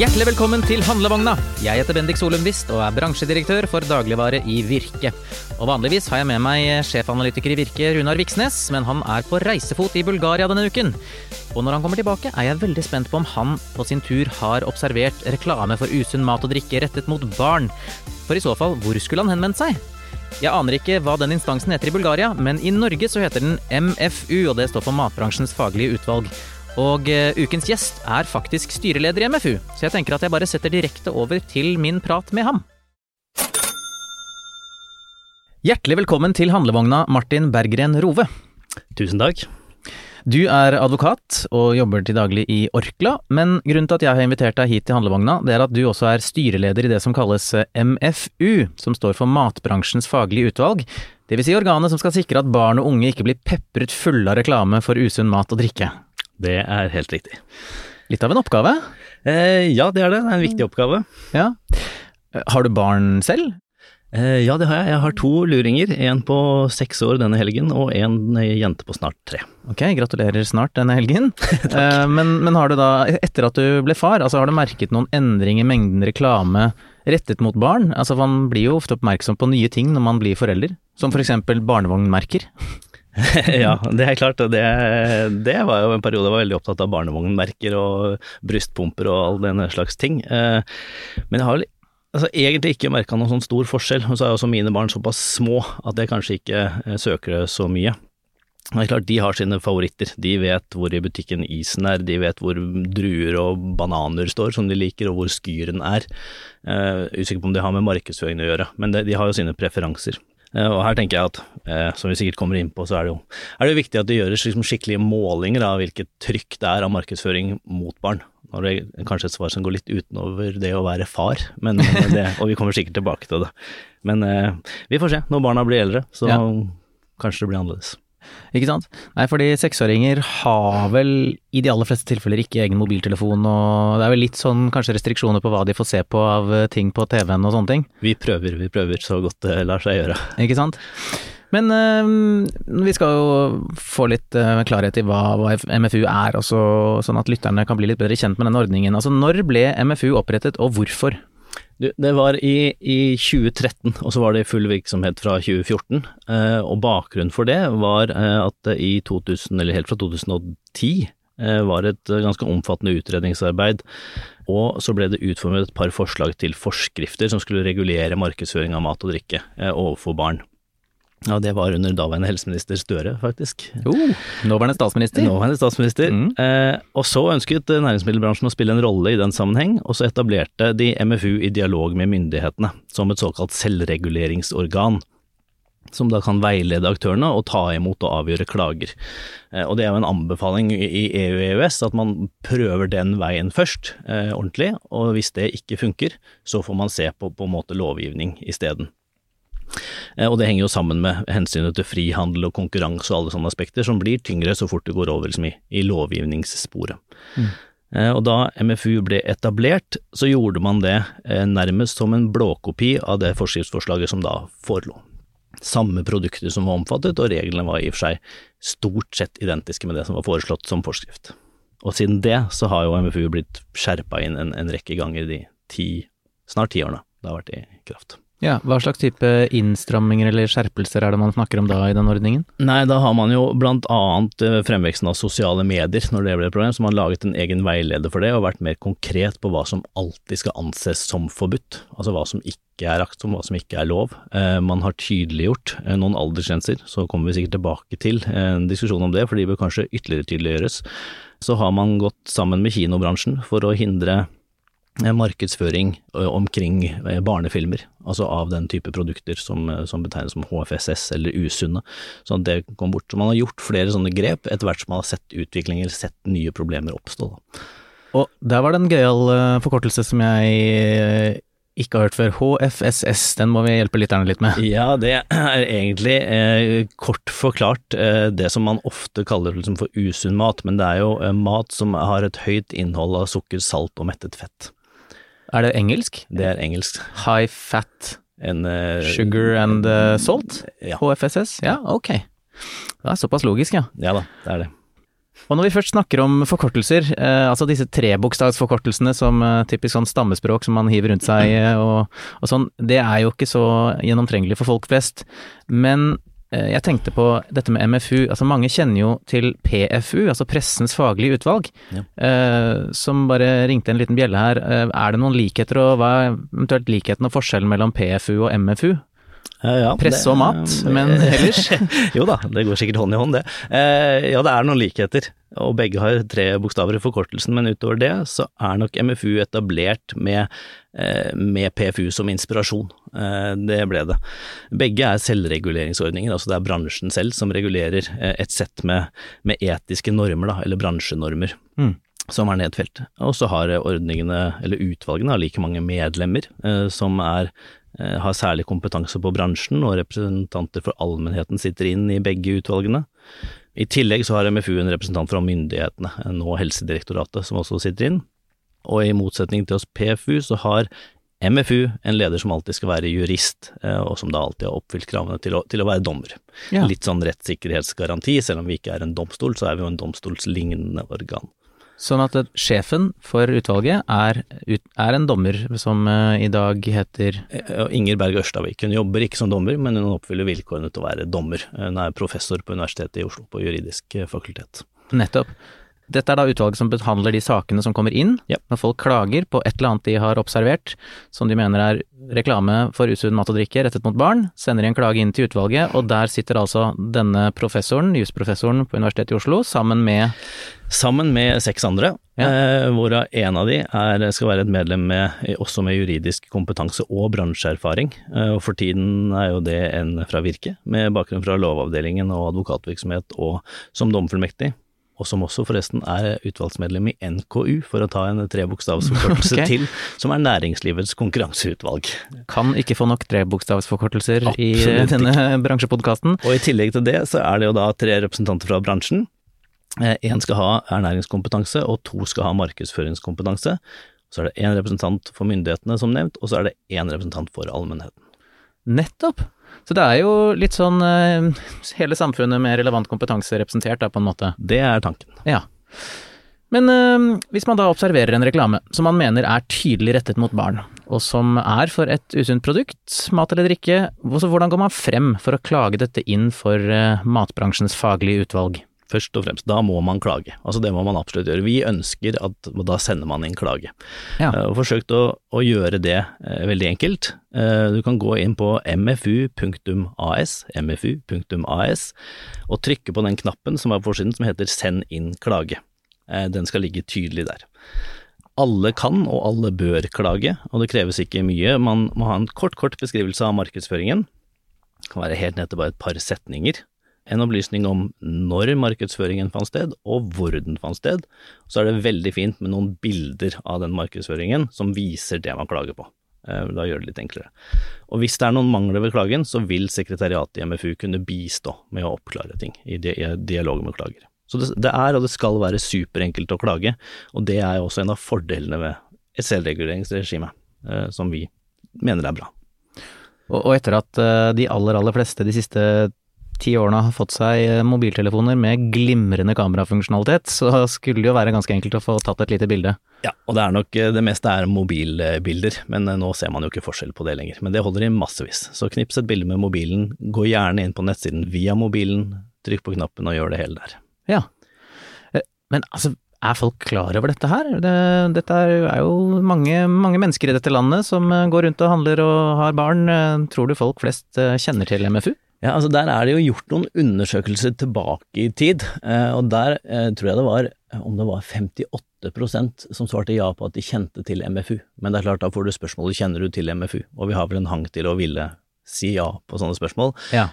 Hjertelig velkommen til Handlevogna. Jeg heter Bendik Solum Wist og er bransjedirektør for dagligvare i Virke. Og Vanligvis har jeg med meg sjefanalytiker i Virke, Runar Viksnes, men han er på reisefot i Bulgaria denne uken. Og når han kommer tilbake, er jeg veldig spent på om han på sin tur har observert reklame for usunn mat og drikke rettet mot barn. For i så fall, hvor skulle han henvendt seg? Jeg aner ikke hva den instansen heter i Bulgaria, men i Norge så heter den MFU, og det står for Matbransjens faglige utvalg. Og uh, ukens gjest er faktisk styreleder i MFU, så jeg tenker at jeg bare setter direkte over til min prat med ham. Hjertelig velkommen til handlevogna, Martin Berggren Rove. Tusen takk. Du er advokat og jobber til daglig i Orkla, men grunnen til at jeg har invitert deg hit til handlevogna, det er at du også er styreleder i det som kalles eh, MFU, som står for Matbransjens faglige utvalg. Det vil si organet som skal sikre at barn og unge ikke blir pepret fulle av reklame for usunn mat og drikke. Det er helt riktig. Litt av en oppgave? Eh, ja, det er det. Det er en viktig oppgave. Ja. Har du barn selv? Eh, ja, det har jeg. Jeg har to luringer. En på seks år denne helgen, og en jente på snart tre. Ok, gratulerer snart denne helgen. eh, men, men, har du da, etter at du ble far, altså har du merket noen endring i mengden reklame rettet mot barn? Altså man blir jo ofte oppmerksom på nye ting når man blir forelder, som for eksempel barnevognmerker. ja, det er klart. Det, det var jo en periode jeg var veldig opptatt av barnevognmerker og brystpumper og all den slags ting. Eh, men jeg har altså, egentlig ikke merka noen sånn stor forskjell. Og så er også mine barn såpass små at jeg kanskje ikke eh, søker det så mye. Det er klart, De har sine favoritter. De vet hvor i butikken isen er, de vet hvor druer og bananer står som de liker, og hvor skyren er. Uh, usikker på om det har med markedsføringen å gjøre, men de, de har jo sine preferanser. Eh, og her tenker jeg at, eh, som vi sikkert kommer inn på, så er det jo, er det viktig at det gjøres liksom skikkelige målinger av hvilket trykk det er av markedsføring mot barn. Nå er det kanskje et svar som går litt utenover det å være far, men det, og vi kommer sikkert tilbake til det. Men eh, vi får se når barna blir eldre, så ja. kanskje det blir annerledes. Ikke sant. Nei, fordi seksåringer har vel i de aller fleste tilfeller ikke egen mobiltelefon, og det er vel litt sånn kanskje restriksjoner på hva de får se på av eh, ting på TV-en og sånne ting? Vi prøver, vi prøver så godt det lar seg gjøre. Ikke sant. Men øh, vi skal jo få litt øh, klarhet i hva, hva, MFU er, også, sånn at lytterne kan bli litt bedre kjent med denne ordningen. Altså, når ble MFU opprettet, og hvorfor? Du, det var i, i, 2013, og så var det full virksomhet fra 2014. Eh, og bakgrunnen for det var eh, at i 2000, eller helt fra 2010 eh, var et ganske omfattende utredningsarbeid, og så ble det utformet et par forslag til forskrifter som skulle regulere markedsføring av mat og drikke eh, overfor barn. Ja, det var under daværende helseminister Støre, faktisk. Oh, nåværende statsminister. Nåværende statsminister. Mm. Eh, og så ønsket næringsmiddelbransjen å spille en rolle i den sammenheng, og så etablerte de MFU i dialog med myndighetene, som et såkalt selvreguleringsorgan. Som da kan veilede aktørene og ta imot og avgjøre klager. Eh, og det er jo en anbefaling i EU og EØS at man prøver den veien først, eh, ordentlig. Og hvis det ikke funker, så får man se på på en måte lovgivning isteden. Eh, og det henger jo sammen med hensynet til frihandel og konkurranse og alle sånne aspekter som blir tyngre så fort det går over liksom, i, i, lovgivningssporet. Mm. Eh, og da MFU ble etablert, så gjorde man det eh, nærmest som en blåkopi av det forskriftsforslaget som da forelå. Samme produkter som var omfattet, og reglene var i og for seg stort sett identiske med det som var foreslått som forskrift. Og siden det så har jo MFU blitt skjerpa inn en, en rekke ganger de ti, snart ti årene det har vært i kraft. Ja, Hva slags type innstramminger eller skjerpelser er det man snakker om da i den ordningen? Nei, da har man jo blant annet eh, fremveksten av sosiale medier når det ble et problem, så man har laget en egen veileder for det og vært mer konkret på hva som alltid skal anses som forbudt. Altså hva som ikke er aktsom, hva som ikke er lov. Eh, man har tydeliggjort eh, noen aldersgrenser, så kommer vi sikkert tilbake til en diskusjon om det, for de bør kanskje ytterligere tydeliggjøres. Så har man gått sammen med kinobransjen for å hindre markedsføring eh, omkring eh, barnefilmer, altså av den type produkter som, som betegnes som HFSS eller usunne, sånn at det kom bort. Så man har gjort flere sånne grep etter hvert som man har sett utvikling eller sett nye problemer oppstå. Og der var det en gøyal forkortelse som jeg ikke har hørt før. HFSS, den må vi hjelpe lytterne litt med. Ja, det er egentlig eh, kort forklart eh, det som man ofte kaller liksom, for usunn mat, men det er jo eh, mat som har et høyt innhold av sukker, salt og mettet fett. Er det engelsk? Det er engelsk. High fat en, uh, Sugar and uh, salt? Ja. HFSS? Ja, ok. Det er såpass logisk, ja. Ja da, det er det. Og når vi først snakker om forkortelser, eh, altså disse trebokstavsforkortelsene som eh, typisk sånn stammespråk som man hiver rundt seg eh, og, og sånn, det er jo ikke så gjennomtrengelig for folk flest. Men jeg tenkte på dette med MFU, altså mange kjenner jo til PFU, altså Pressens faglige utvalg, Ja. eh, som bare ringte en liten bjelle her. Eh, er det noen likheter, og hva er eventuelt likheten og forskjellen mellom PFU og MFU? Ja, Presse og mat, men ellers? jo da, det går sikkert hånd i hånd, det. Eh, ja, det er noen likheter, og begge har tre bokstaver i forkortelsen, men utover det så er nok MFU etablert med, eh, med PFU som inspirasjon. Eh, det ble det. Begge er selvreguleringsordninger, altså det er bransjen selv som regulerer et sett med, med etiske normer, da, eller bransjenormer. Mm. Som er nedfelt. Og så har ordningene, eller utvalgene, har like mange medlemmer eh, som er eh, har særlig kompetanse på bransjen, og representanter for allmennheten sitter inn i begge utvalgene. I tillegg så har MFU en representant fra myndighetene, eh, nå Helsedirektoratet, som også sitter inn. Og i motsetning til oss PFU, så har MFU en leder som alltid skal være jurist, og som da alltid har oppfylt kravene til å, til å være dommer. Ja. Litt sånn rettssikkerhetsgaranti, selv om vi ikke er en domstol, så er vi jo en domstolslignende organ. Sånn at sjefen for utvalget er, er en dommer som eh, i dag heter Eh, Inger Berg Ørstavik. Hun jobber ikke som dommer, men hun oppfyller vilkårene til å være dommer. Hun er professor på Universitetet i Oslo på juridisk eh, fakultet. Nettopp. Dette er da utvalget som behandler de sakene som kommer inn Ja. når folk klager på et eller annet de har observert som de mener er reklame for usunn mat og drikke rettet mot barn, sender de en klage inn til utvalget, og der sitter altså denne professoren, jusprofessoren på Universitetet i Oslo, sammen med Sammen med seks andre, Ja. eh, hvorav en av de er, skal være et medlem med, også med juridisk kompetanse og bransjeerfaring. Eh, og for tiden er jo det en fra Virke, med bakgrunn fra Lovavdelingen og advokatvirksomhet og som domfullmektig. Og som også forresten er utvalgsmedlem i NKU, for å ta en trebokstavsforkortelse okay. til, som er Næringslivets konkurranseutvalg. Kan ikke få nok trebokstavsforkortelser i denne bransjepodkasten. Og i tillegg til det så er det jo da tre representanter fra bransjen. Én skal ha ernæringskompetanse, og to skal ha markedsføringskompetanse. Så er det én representant for myndighetene, som nevnt, og så er det én representant for allmennheten. Nettopp! Så det er jo litt sånn eh, hele samfunnet med relevant kompetanse representert, da, på en måte. Det er tanken. Ja. Men øh, hvis man da observerer en reklame som man mener er tydelig rettet mot barn, og som er for et usunt produkt, mat eller drikke, hvordan går man frem for å klage dette inn for øh, matbransjens faglige utvalg? Først og fremst, da må man klage. Altså det må man absolutt gjøre. Vi ønsker at da sender man inn klage. Ja. Uh, Og forsøkt å, å gjøre det uh, veldig enkelt. Uh, du kan gå inn på mfu.as, mfu.as, og trykke på den knappen som er på forsiden som heter send inn klage. Den skal ligge tydelig der. Alle kan og alle bør klage, og det kreves ikke mye. Man må ha en kort, kort beskrivelse av markedsføringen. Det kan være helt ned til bare et par setninger en opplysning om når markedsføringen fant sted, og hvor den fant sted. Så er det veldig fint med noen bilder av den markedsføringen som viser det man klager på. Eh, Da gjør det litt enklere. Og hvis det er noen mangler ved klagen, så vil sekretariatet i MFU kunne bistå med å oppklare ting i di- dialog med klager. Så det, er og det skal være superenkelt å klage, og det er også en av fordelene ved et selvreguleringsregime, eh, som vi mener er bra. Og, etter at øh, de aller, aller fleste de siste ti årene har fått seg øh, mobiltelefoner med glimrende kamerafunksjonalitet, så skulle det jo være ganske enkelt å få tatt et lite bilde. Ja, og det er nok eh, det meste er mobilbilder, men eh, nå ser man jo ikke forskjell på det lenger. Men det holder i massevis. Så knips et bilde med mobilen, gå gjerne inn på nettsiden via mobilen, trykk på knappen og gjør det hele der. Ja. Eh, Men altså, er folk klar over dette her? Det, dette er, er jo mange, mange mennesker i dette landet som eh, går rundt og handler og har barn. Eh, Tror du folk flest eh, kjenner til MFU? Ja, altså Der er det jo gjort noen undersøkelser tilbake i tid, eh, og der eh, tror jeg det var eh, om det var 58% som svarte ja på at de kjente til MFU. Men det er klart, da får du spørsmålet kjenner du til MFU, og vi har vel en hang til å ville si ja på sånne spørsmål. Ja.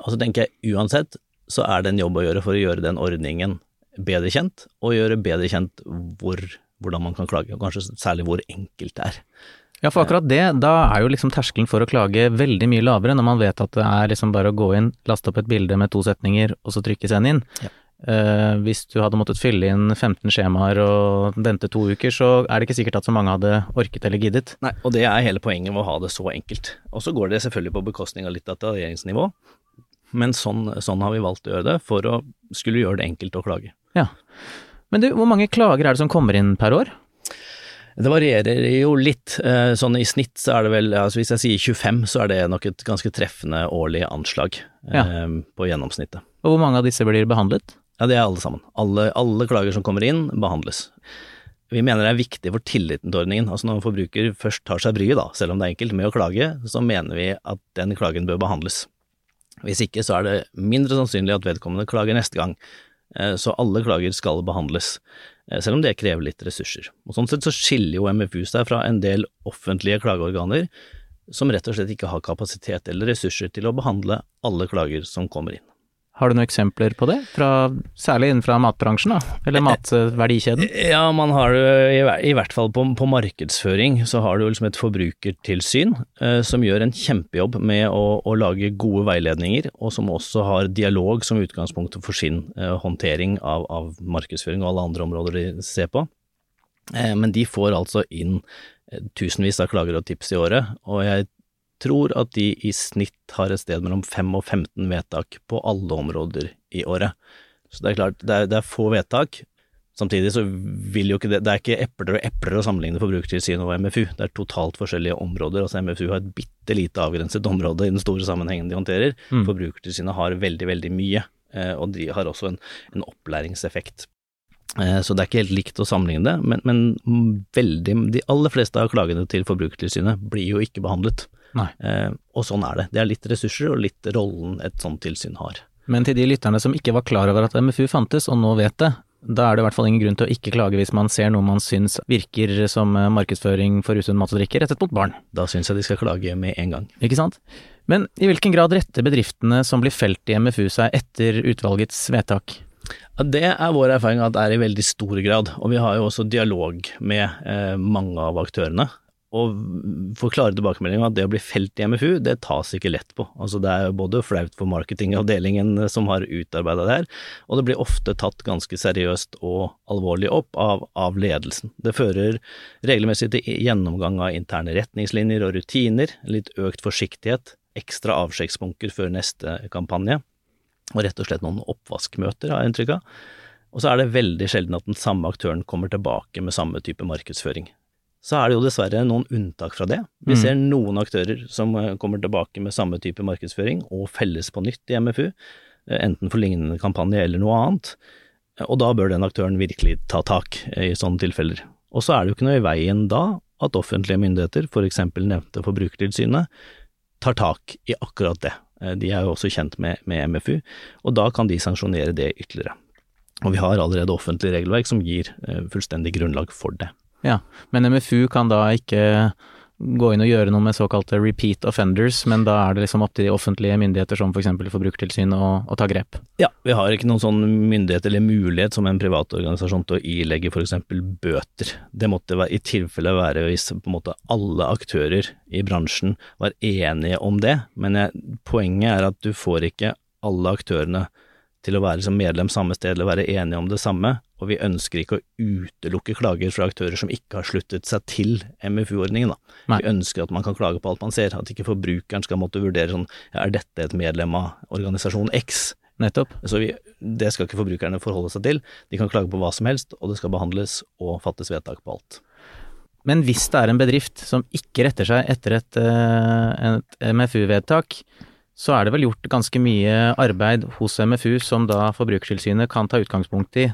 Og så tenker jeg uansett så er det en jobb å gjøre for å gjøre den ordningen bedre kjent, og gjøre bedre kjent hvor, hvordan man kan klage, og kanskje særlig hvor enkelt det er. Ja, for akkurat det, da er jo liksom terskelen for å klage veldig mye lavere når man vet at det er liksom bare å gå inn, laste opp et bilde med to setninger, og så trykke send inn. Ja. Uh, hvis du hadde måttet fylle inn 15 skjemaer og vente to uker, så er det ikke sikkert at så mange hadde orket eller giddet. Nei, og det er hele poenget med å ha det så enkelt. Og så går det selvfølgelig på bekostning av litt detaljeringsnivå, men sånn, sånn har vi valgt å gjøre det, for å skulle gjøre det enkelt å klage. Ja. Men du, hvor mange klager er det som kommer inn per år? Det varierer jo litt. Eh, sånn i snitt så er det vel, altså hvis jeg sier 25, så er det nok et ganske treffende årlig anslag Ja. eh, på gjennomsnittet. Og hvor mange av disse blir behandlet? Ja, det er alle sammen. Alle, alle klager som kommer inn, behandles. Vi mener det er viktig for tilliten til ordningen. Altså når en forbruker først tar seg bryet, da, selv om det er enkelt, med å klage, så mener vi at den klagen bør behandles. Hvis ikke så er det mindre sannsynlig at vedkommende klager neste gang. Eh, Så alle klager skal behandles, eh, selv om det krever litt ressurser. Og Sånn sett så skiller jo MFU seg fra en del offentlige klageorganer som rett og slett ikke har kapasitet eller ressurser til å behandle alle klager som kommer inn. Har du noen eksempler på det? Fra, særlig innenfra matbransjen, da? Eller matverdikjeden? Ja, man har det i i hvert fall på, på markedsføring, så har du liksom et forbrukertilsyn eh, som gjør en kjempejobb med å, å lage gode veiledninger, og som også har dialog som utgangspunkt for sin eh, håndtering av, av markedsføring og alle andre områder de ser på. Eh, men de får altså inn eh, tusenvis av klager og tips i året, og jeg tror at de i snitt har et sted mellom 5 og 15 vedtak på alle områder i året. Så det er klart, det er, det er få vedtak. Samtidig så vil jo ikke det Det er ikke epler og epler å sammenligne Forbrukertilsynet og MFU. Det er totalt forskjellige områder. Altså MFU har et bitte lite avgrenset område i den store sammenhengen de håndterer. Mm. Forbrukertilsynet har veldig, veldig mye, eh, og de har også en, en opplæringseffekt. Eh, Så det er ikke helt likt å sammenligne det, men, men veldig, de aller fleste av klagene til Forbrukertilsynet blir jo ikke behandlet. Eh, Og sånn er det. Det er litt ressurser og litt rollen et sånt tilsyn har. Men til de lytterne som ikke var klar over at MFU fantes, og nå vet det, da er det i hvert fall ingen grunn til å ikke klage hvis man ser noe man syns virker som eh, markedsføring for usunn mat og drikke rettet mot barn. Da syns jeg de skal klage med en gang. Ikke sant? Men i hvilken grad retter bedriftene som blir felt i MFU seg etter utvalgets vedtak? Det er vår erfaring at det er i veldig stor grad, og vi har jo også dialog med eh, mange av aktørene. Og får klare at det å bli felt i MFU, det tas ikke lett på. Altså Det er både flaut for marketingavdelingen som har utarbeida det her, og det blir ofte tatt ganske seriøst og alvorlig opp av, av ledelsen. Det fører regelmessig til gjennomgang av interne retningslinjer og rutiner, litt økt forsiktighet, ekstra avsjekkspunkter før neste kampanje, og rett og slett noen oppvaskmøter, har jeg inntrykk av. Og så er det veldig sjelden at den samme aktøren kommer tilbake med samme type markedsføring. Så er det jo dessverre noen unntak fra det. Vi Mm. ser noen aktører som eh, kommer tilbake med samme type markedsføring og felles på nytt i MFU, eh, enten for lignende kampanje eller noe annet. Eh, Og da bør den aktøren virkelig ta tak i sånne tilfeller. Og så er det jo ikke noe i veien da at offentlige myndigheter, for eksempel nevnte Forbrukertilsynet, tar tak i akkurat det. De er jo også kjent med, med MFU, og da kan de sanksjonere det ytterligere. Og vi har allerede offentlig regelverk som gir fullstendig grunnlag for det. Ja, men MFU kan da ikke gå inn og gjøre noe med såkalte repeat offenders, men da er det liksom opp til de offentlige myndigheter som f.eks. For Forbrukertilsynet å, å ta grep. Ja, vi har ikke noen sånn myndighet eller mulighet som en privat organisasjon til å ilegge f.eks. bøter. Det måtte i tilfelle være hvis på en måte alle aktører i bransjen var enige om det, men jeg, poenget er at du får ikke alle aktørene til å være liksom medlem samme sted eller være enige om det samme, og vi ønsker ikke å utelukke klager fra aktører som ikke har sluttet seg til MFU-ordningen. Vi ønsker at man kan klage på alt man ser, at ikke forbrukeren skal måtte vurdere sånn, ja, er dette et medlem av organisasjon X? Nettopp. Så vi, det skal ikke forbrukerne forholde seg til. De kan klage på hva som helst, og det skal behandles og fattes vedtak på alt. Men hvis det er en bedrift som ikke retter seg etter et, eh, et MFU-vedtak, så er det vel gjort ganske mye arbeid hos MFU som da Forbrukertilsynet kan ta utgangspunkt i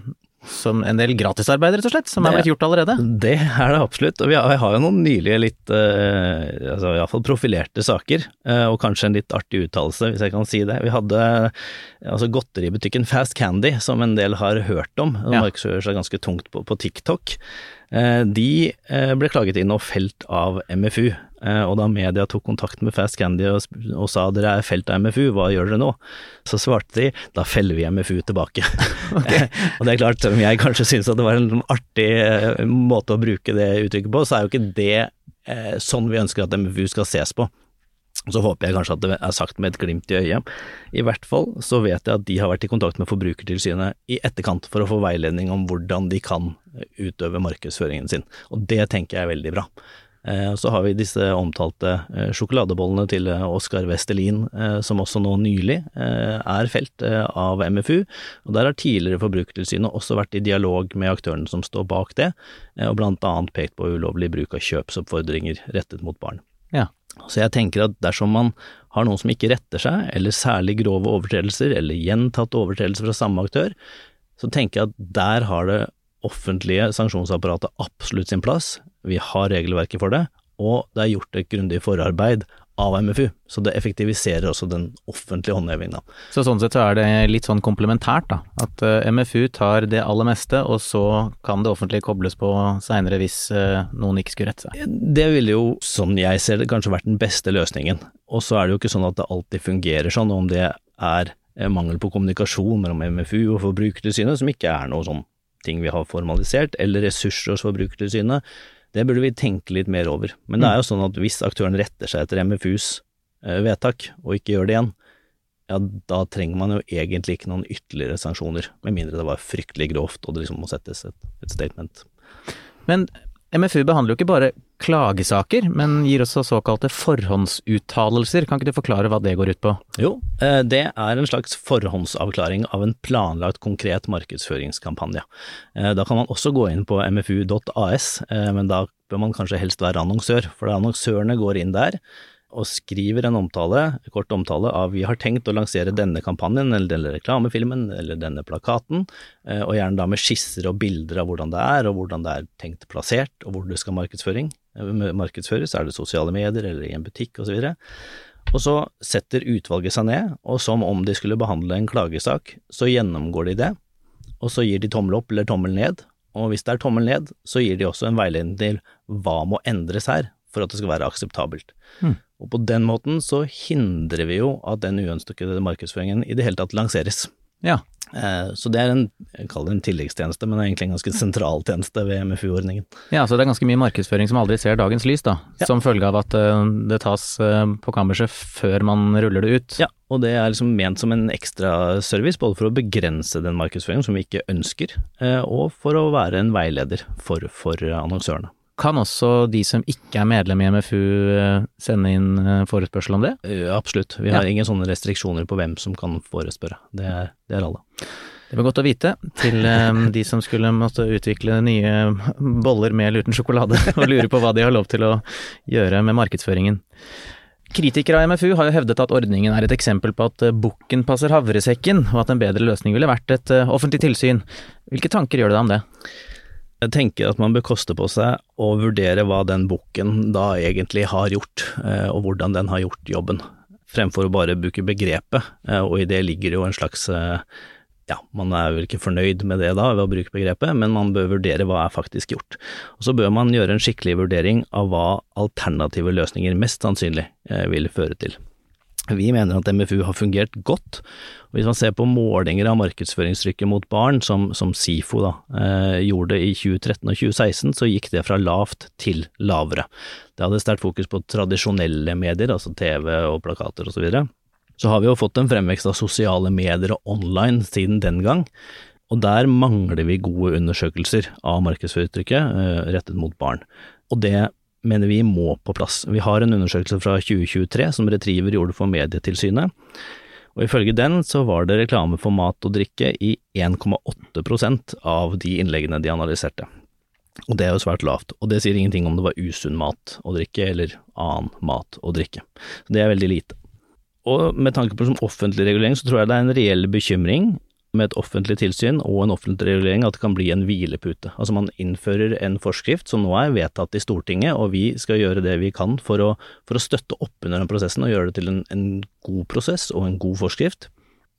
som en del gratisarbeid, rett og slett, som er blitt gjort allerede. Det er det absolutt, og vi har, har jo noen nylige litt, eh, altså iallfall profilerte saker, eh, og kanskje en litt artig uttalelse, hvis jeg kan si det. Vi hadde altså godteributikken Fast Candy, som en del har hørt om, som Ja. markedsfører seg ganske tungt på, på TikTok. Eh, de eh, ble klaget inn og felt av MFU, eh, og da media tok kontakt med Fast Candy og, og sa dere er felt av MFU, hva gjør dere nå? Så svarte de da feller vi MFU tilbake. og det er klart, om jeg kanskje syns at det var en artig eh, måte å bruke det uttrykket på, så er jo ikke det eh, sånn vi ønsker at MFU skal ses på. Så håper jeg kanskje at det er sagt med et glimt i øyet. I hvert fall så vet jeg at de har vært i kontakt med Forbrukertilsynet i etterkant for å få veiledning om hvordan de kan utøve markedsføringen sin, og det tenker jeg er veldig bra. Eh, så har vi disse omtalte eh, sjokoladebollene til eh, Oskar Vestelin, som også nå nylig er felt av MFU. Og Der har tidligere Forbrukertilsynet også vært i dialog med aktørene som står bak det, og blant annet pekt på ulovlig bruk av kjøpsoppfordringer rettet mot barn. Ja. Så jeg tenker at dersom man har noen som ikke retter seg, eller særlig grove overtredelser, eller gjentatt overtredelser fra samme aktør, så tenker jeg at der har det offentlige sanksjonsapparatet absolutt sin plass. Vi har regelverket for det, og det er gjort et grundig forarbeid av MFU, så det effektiviserer også den offentlige håndhevingen. Så sånn sett så er det litt sånn komplementært, da. At eh, MFU tar det aller meste, og så kan det offentlige kobles på seinere hvis uh, noen ikke skulle rette seg. Det ville jo, som jeg ser det, kanskje vært den beste løsningen. Og så er det jo ikke sånn at det alltid fungerer sånn, om det er eh, mangel på kommunikasjon mellom MFU og Forbrukertilsynet, som ikke er noe sånn ting vi har formalisert, eller ressurser hos Forbrukertilsynet, det burde vi tenke litt mer over. Men det er jo sånn at hvis aktøren retter seg etter MFUs eh, vedtak, og ikke gjør det igjen, ja, da trenger man jo egentlig ikke noen ytterligere sanksjoner, med mindre det var fryktelig grovt og det liksom må settes et, et statement. Men MFU behandler jo ikke bare klagesaker, men gir også såkalte forhåndsuttalelser. Kan ikke du forklare hva det går ut på? Jo, eh, det er en slags forhåndsavklaring av en planlagt konkret markedsføringskampanje. Eh, da kan man også gå inn på mfu.as, eh, men da bør man kanskje helst være annonsør, for annonsørene går inn der og skriver en omtale, en kort omtale av vi har tenkt å lansere denne kampanjen eller denne reklamefilmen eller denne plakaten, eh, og gjerne da med skisser og bilder av hvordan det er, og hvordan det er tenkt plassert, og hvor det skal eh, markedsføres, er det sosiale medier eller i en butikk osv. Og, og så setter utvalget seg ned, og som om de skulle behandle en klagesak, så gjennomgår de det, og så gir de tommel opp eller tommel ned, og hvis det er tommel ned, så gir de også en veiledning til hva må endres her for at det skal være akseptabelt. Mm. Og på den måten så hindrer vi jo at den uønskede markedsføringen i det hele tatt lanseres. Ja. Eh, så det er en, jeg kaller det en tilleggstjeneste, men det er egentlig en ganske sentral tjeneste ved MFU-ordningen. Ja, så det er ganske mye markedsføring som aldri ser dagens lys, da. Ja. Som følge av at eh, det tas eh, på kammerset før man ruller det ut. Ja, og det er liksom ment som en ekstra service, både for å begrense den markedsføringen som vi ikke ønsker, og for å være en veileder for, for annonsørene. Kan også de som ikke er medlem i MFU eh, sende inn eh, forespørsel om det? Ja, absolutt. Vi har ja. ingen sånne restriksjoner på hvem som kan forespørre. Det er, det er alle. Det var godt å vite til de som skulle måtte utvikle nye boller med eller uten sjokolade, og lure på hva de har lov til å gjøre med markedsføringen. Kritikere av MFU har jo hevdet at ordningen er et eksempel på at bukken passer havresekken, og at en bedre løsning ville vært et offentlig tilsyn. Hvilke tanker gjør du deg om det? Jeg tenker at man bør koste på seg å vurdere hva den bukken da egentlig har gjort, eh, og hvordan den har gjort jobben, fremfor å bare bruke begrepet, eh, og i det ligger jo en slags eh, ja, man er vel ikke fornøyd med det da, ved å bruke begrepet, men man bør vurdere hva er faktisk gjort. Og så bør man gjøre en skikkelig vurdering av hva alternative løsninger mest sannsynlig vil føre til. Vi mener at MFU har fungert godt. Hvis man ser på målinger av markedsføringstrykket mot barn, som, som SIFO da, eh, gjorde i 2013 og 2016, så gikk det fra lavt til lavere. Det hadde sterkt fokus på tradisjonelle medier, altså TV og plakater osv. Så, videre. så har vi jo fått en fremvekst av sosiale medier og online siden den gang. Og der mangler vi gode undersøkelser av markedsføringstrykket eh, rettet mot barn. Og det mener vi må på plass. Vi har en undersøkelse fra 2023 som Retriever gjorde for Medietilsynet, og ifølge den så var det reklame for mat og drikke i 1,8% av de innleggene de analyserte. Og det er jo svært lavt, og det sier ingenting om det var usunn mat og drikke eller annen mat og drikke. Så det er veldig lite. Og med tanke på som offentlig regulering så tror jeg det er en reell bekymring med et offentlig tilsyn og en offentlig regulering at det kan bli en hvilepute. Altså man innfører en forskrift som nå er vedtatt i Stortinget, og vi skal gjøre det vi kan for å, for å støtte opp under den prosessen og gjøre det til en, en, god prosess og en god forskrift.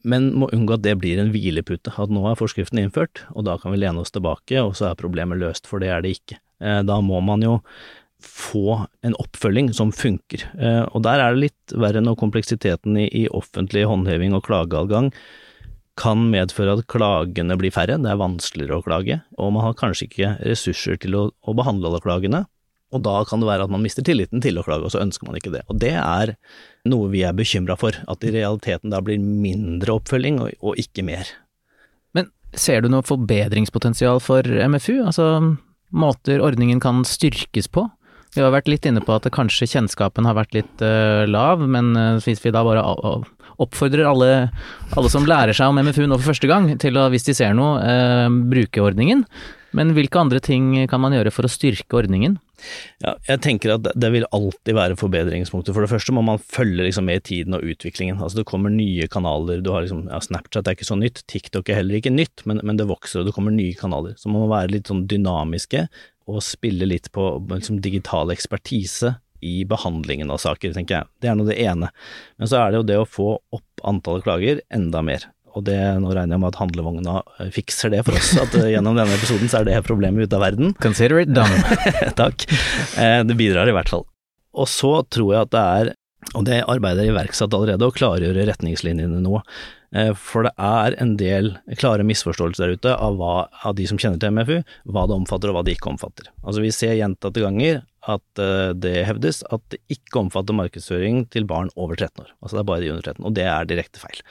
Men må unngå at det blir en hvilepute, at nå er forskriften innført, og da kan vi lene oss tilbake, og så er problemet løst, for det er det ikke. Eh, da må man jo få en oppfølging som funker, eh, og der er det litt verre når kompleksiteten i, i offentlig håndheving og klageadgang kan medføre at klagene blir færre, det er vanskeligere å klage, og man har kanskje ikke ressurser til å, å, behandle alle klagene. Og da kan det være at man mister tilliten til å klage, og så ønsker man ikke det. Og det er noe vi er bekymra for, at i realiteten da blir mindre oppfølging og, og ikke mer. Men ser du noe forbedringspotensial for MFU? Altså måter ordningen kan styrkes på? Vi har vært litt inne på at kanskje kjennskapen har vært litt uh, lav, men hvis vi da bare oppfordrer alle, alle, som lærer seg om MFU nå for første gang, til å, hvis de ser noe, eh, bruke ordningen. Men hvilke andre ting kan man gjøre for å styrke ordningen? Ja, jeg tenker at det vil alltid være forbedringspunkter. For det første må man følge liksom med i tiden og utviklingen. Altså Det kommer nye kanaler. Du har liksom, ja, Snapchat er ikke så nytt, TikTok er heller ikke nytt, men, men, det vokser og det kommer nye kanaler. Så man må være litt sånn dynamiske og spille litt på liksom, digital ekspertise i behandlingen av saker, tenker jeg. Det er nå det ene. Men så er det jo det å få opp antallet klager enda mer. Og det, nå regner jeg med at handlevogna eh, fikser det for oss, at eh, gjennom denne episoden så er det problemet ute av verden. Consider it done. Takk. Eh, det bidrar i hvert fall. Og så tror jeg at det er, og det arbeidet er iverksatt allerede, å klargjøre retningslinjene nå. For det er en del klare misforståelser der ute av, hva, av de som kjenner til MFU, hva det omfatter og hva det ikke omfatter. Altså Vi ser gjentatte ganger at det hevdes at det ikke omfatter markedsføring til barn over 13 år. Altså det er bare de under 13, og det er direkte feil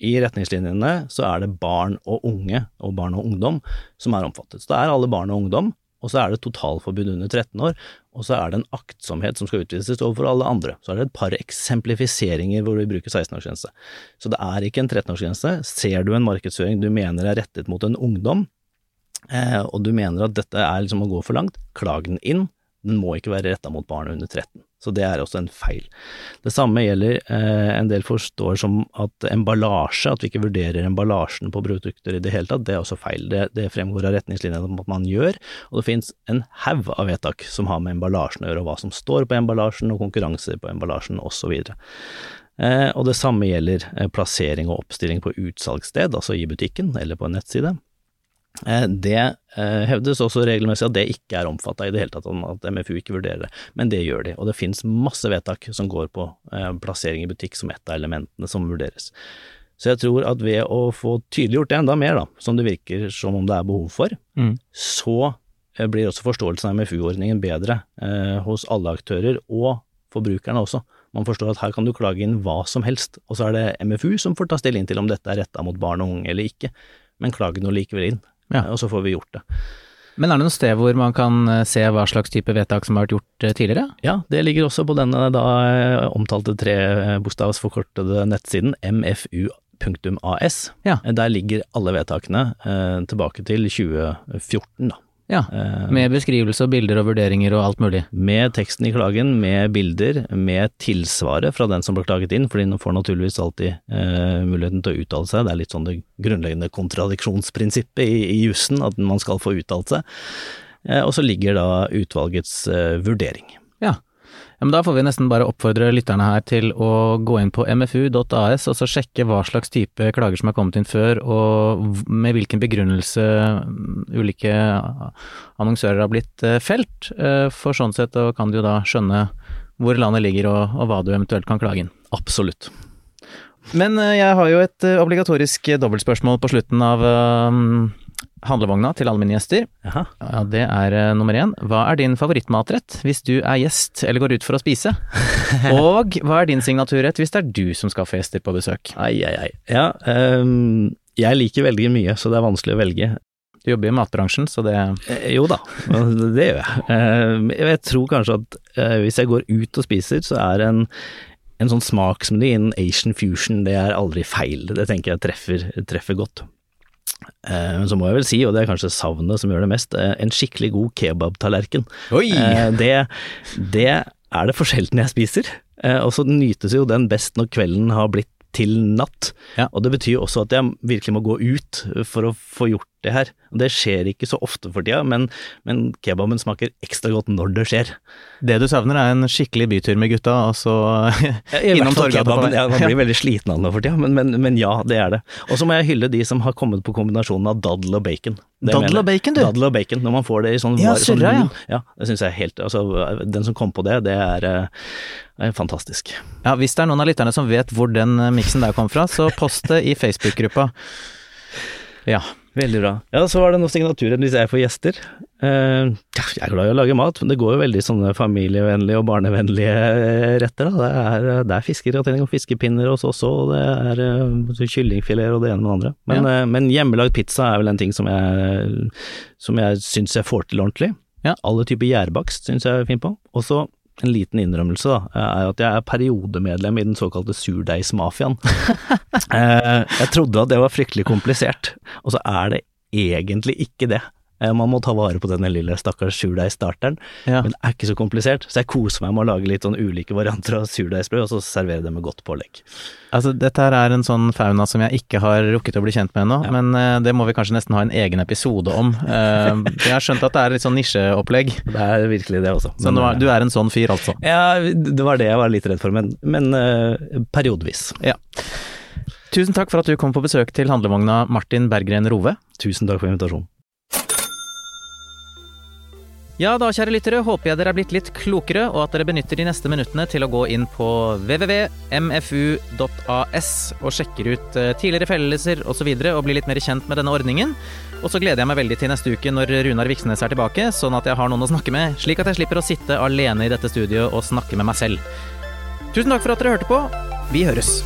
i retningslinjene så er det barn og unge og barn og ungdom som er omfattet. Så det er alle barn og ungdom, og så er det totalforbud under 13 år, og så er det en aktsomhet som skal utvises overfor alle andre. Så er det et par eksemplifiseringer hvor vi bruker 16-årsgrense. Så det er ikke en 13-årsgrense. Ser du en markedsføring du mener er rettet mot en ungdom, eh, og du mener at dette er liksom å gå for langt, klag den inn. Den må ikke være retta mot barn under 13. Så det er også en feil. Det samme gjelder eh, en del forstår som at emballasje, at vi ikke vurderer emballasjen på produkter i det hele tatt, det er også feil. Det, det fremgår av retningslinjene om at man gjør, og det finnes en haug av vedtak som har med emballasjen å gjøre, og hva som står på emballasjen, og konkurranser på emballasjen osv. Eh, og det samme gjelder eh, plassering og oppstilling på utsalgssted, altså i butikken eller på en nettside. Eh, det eh, hevdes også regelmessig at det ikke er omfatta i det hele tatt, at MFU ikke vurderer det, men det gjør de. Og det finnes masse vedtak som går på eh, plassering i butikk som et av elementene som vurderes. Så jeg tror at ved å få tydeliggjort det enda mer, da, som det virker som om det er behov for, mm. så blir også forståelsen av MFU-ordningen bedre eh, hos alle aktører, og forbrukerne også. Man forstår at her kan du klage inn hva som helst, og så er det MFU som får ta stilling til om dette er retta mot barn og unge eller ikke, men klag nå likevel inn ja. og så får vi gjort det. Men er det noe sted hvor man kan eh, se hva slags type vedtak som har vært gjort eh, tidligere? Ja, det ligger også på denne da eh, omtalte trebokstavsforkortede nettsiden mfu.as. Ja. Der ligger alle vedtakene eh, tilbake til 2014, da. Ja, eh, Med beskrivelse og bilder og vurderinger og alt mulig? Med teksten i klagen, med bilder, med tilsvaret fra den som ble klaget inn, fordi den får naturligvis alltid eh, muligheten til å uttale seg. Det er litt sånn det grunnleggende kontradiksjonsprinsippet i, i jussen, at man skal få uttalt seg. Eh, og så ligger da utvalgets eh, vurdering. Ja. Men Da får vi nesten bare oppfordre lytterne her til å gå inn på mfu.as og så sjekke hva slags type klager som er kommet inn før, og med hvilken begrunnelse mm, ulike annonsører har blitt eh, felt. Eh, for sånn sett kan du jo da skjønne hvor landet ligger og, og hva du eventuelt kan klage inn. Absolutt. Men eh, jeg har jo et obligatorisk dobbeltspørsmål på slutten av handlevogna til alle mine gjester. Ja, det er uh, nummer én. Hva er din favorittmatrett hvis du er gjest eller går ut for å spise? Og hva er din signaturrett hvis det er du som skal få gjester på besøk? Ai, ai, ai. Ja, um, jeg liker veldig mye, så det er vanskelig å velge. Du jobber i matbransjen, så det eh, Jo da, det gjør jeg. Uh, jeg tror kanskje at uh, hvis jeg går ut og spiser, så er en en sånn smaksmeny innen Asian fusion, det er aldri feil. Det tenker jeg treffer, treffer godt. Eh, men så må jeg vel si, og det er kanskje savnet som gjør det mest, eh, en skikkelig god kebabtallerken. Eh, det, det er det for sjelden jeg spiser, og så nytes jo den best når kvelden har blitt til natt. Ja. Og det betyr jo også at jeg virkelig må gå ut for å få gjort det her. Det skjer ikke så ofte for tida, men, men kebaben smaker ekstra godt når det skjer. Det du savner er en skikkelig bytur med gutta, og så innom Torgata. Ja, man blir veldig sliten av det for tida, men, men, men, ja, det er det. Og så må jeg hylle de som har kommet på kombinasjonen av daddel og bacon. Det daddel og bacon, du? Daddel og bacon, når man får det i sånn Ja, surra, sånn, ja. ja. Det syns jeg er helt Altså, den som kom på det, det er, eh, er fantastisk. Ja, hvis det er noen av lytterne som vet hvor den eh, miksen der kom fra, så post det i Facebook-gruppa. Ja. Veldig bra. Ja, så var det noe signaturen hvis jeg får gjester. Uh, jeg er glad i å lage mat, men det går jo veldig sånne familievennlige og barnevennlige eh, retter. Da. Det er, det er fiskegratering og fiskepinner hos oss også, og det er uh, kyllingfileter og det ene med det andre. Men, ja. uh, men, hjemmelagd pizza er vel en ting som jeg, som jeg syns jeg får til ordentlig. Ja. Alle typer gjærbakst syns jeg er fint på. Og så en liten innrømmelse, da, er at jeg er periodemedlem i den såkalte surdeigsmafiaen. Eh, jeg trodde at det var fryktelig komplisert, og så er det egentlig ikke det. Eh, Man må ta vare på denne lille stakkars surdeigstarteren, Ja. men det er ikke så komplisert. Så jeg koser meg med å lage litt sånn ulike varianter av surdeigsbrød, og så servere det med godt pålegg. Altså, dette her er en sånn fauna som jeg ikke har rukket å bli kjent med ennå, Ja. men uh, det må vi kanskje nesten ha en egen episode om. Uh, jeg har skjønt at det er litt sånn nisjeopplegg, Det er virkelig det også. så Men, eh, du er en sånn fyr, altså. Ja, det var det jeg var litt redd for, men, men uh, periodevis. Ja. Tusen takk for at du kom på besøk til handlevogna, Martin Berggren Rove. Tusen takk for invitasjonen. Ja da, kjære lyttere, håper jeg dere er blitt litt klokere, og at dere benytter de neste minuttene til å gå inn på www.mfu.as og sjekker ut eh, tidligere fellelser osv. Og, så videre, og blir litt mer kjent med denne ordningen. Og så gleder jeg meg veldig til neste uke når Runar Viksnes er tilbake, sånn at jeg har noen å snakke med, slik at jeg slipper å sitte alene i dette studioet og snakke med meg selv. Tusen takk for at dere hørte på. Vi høres.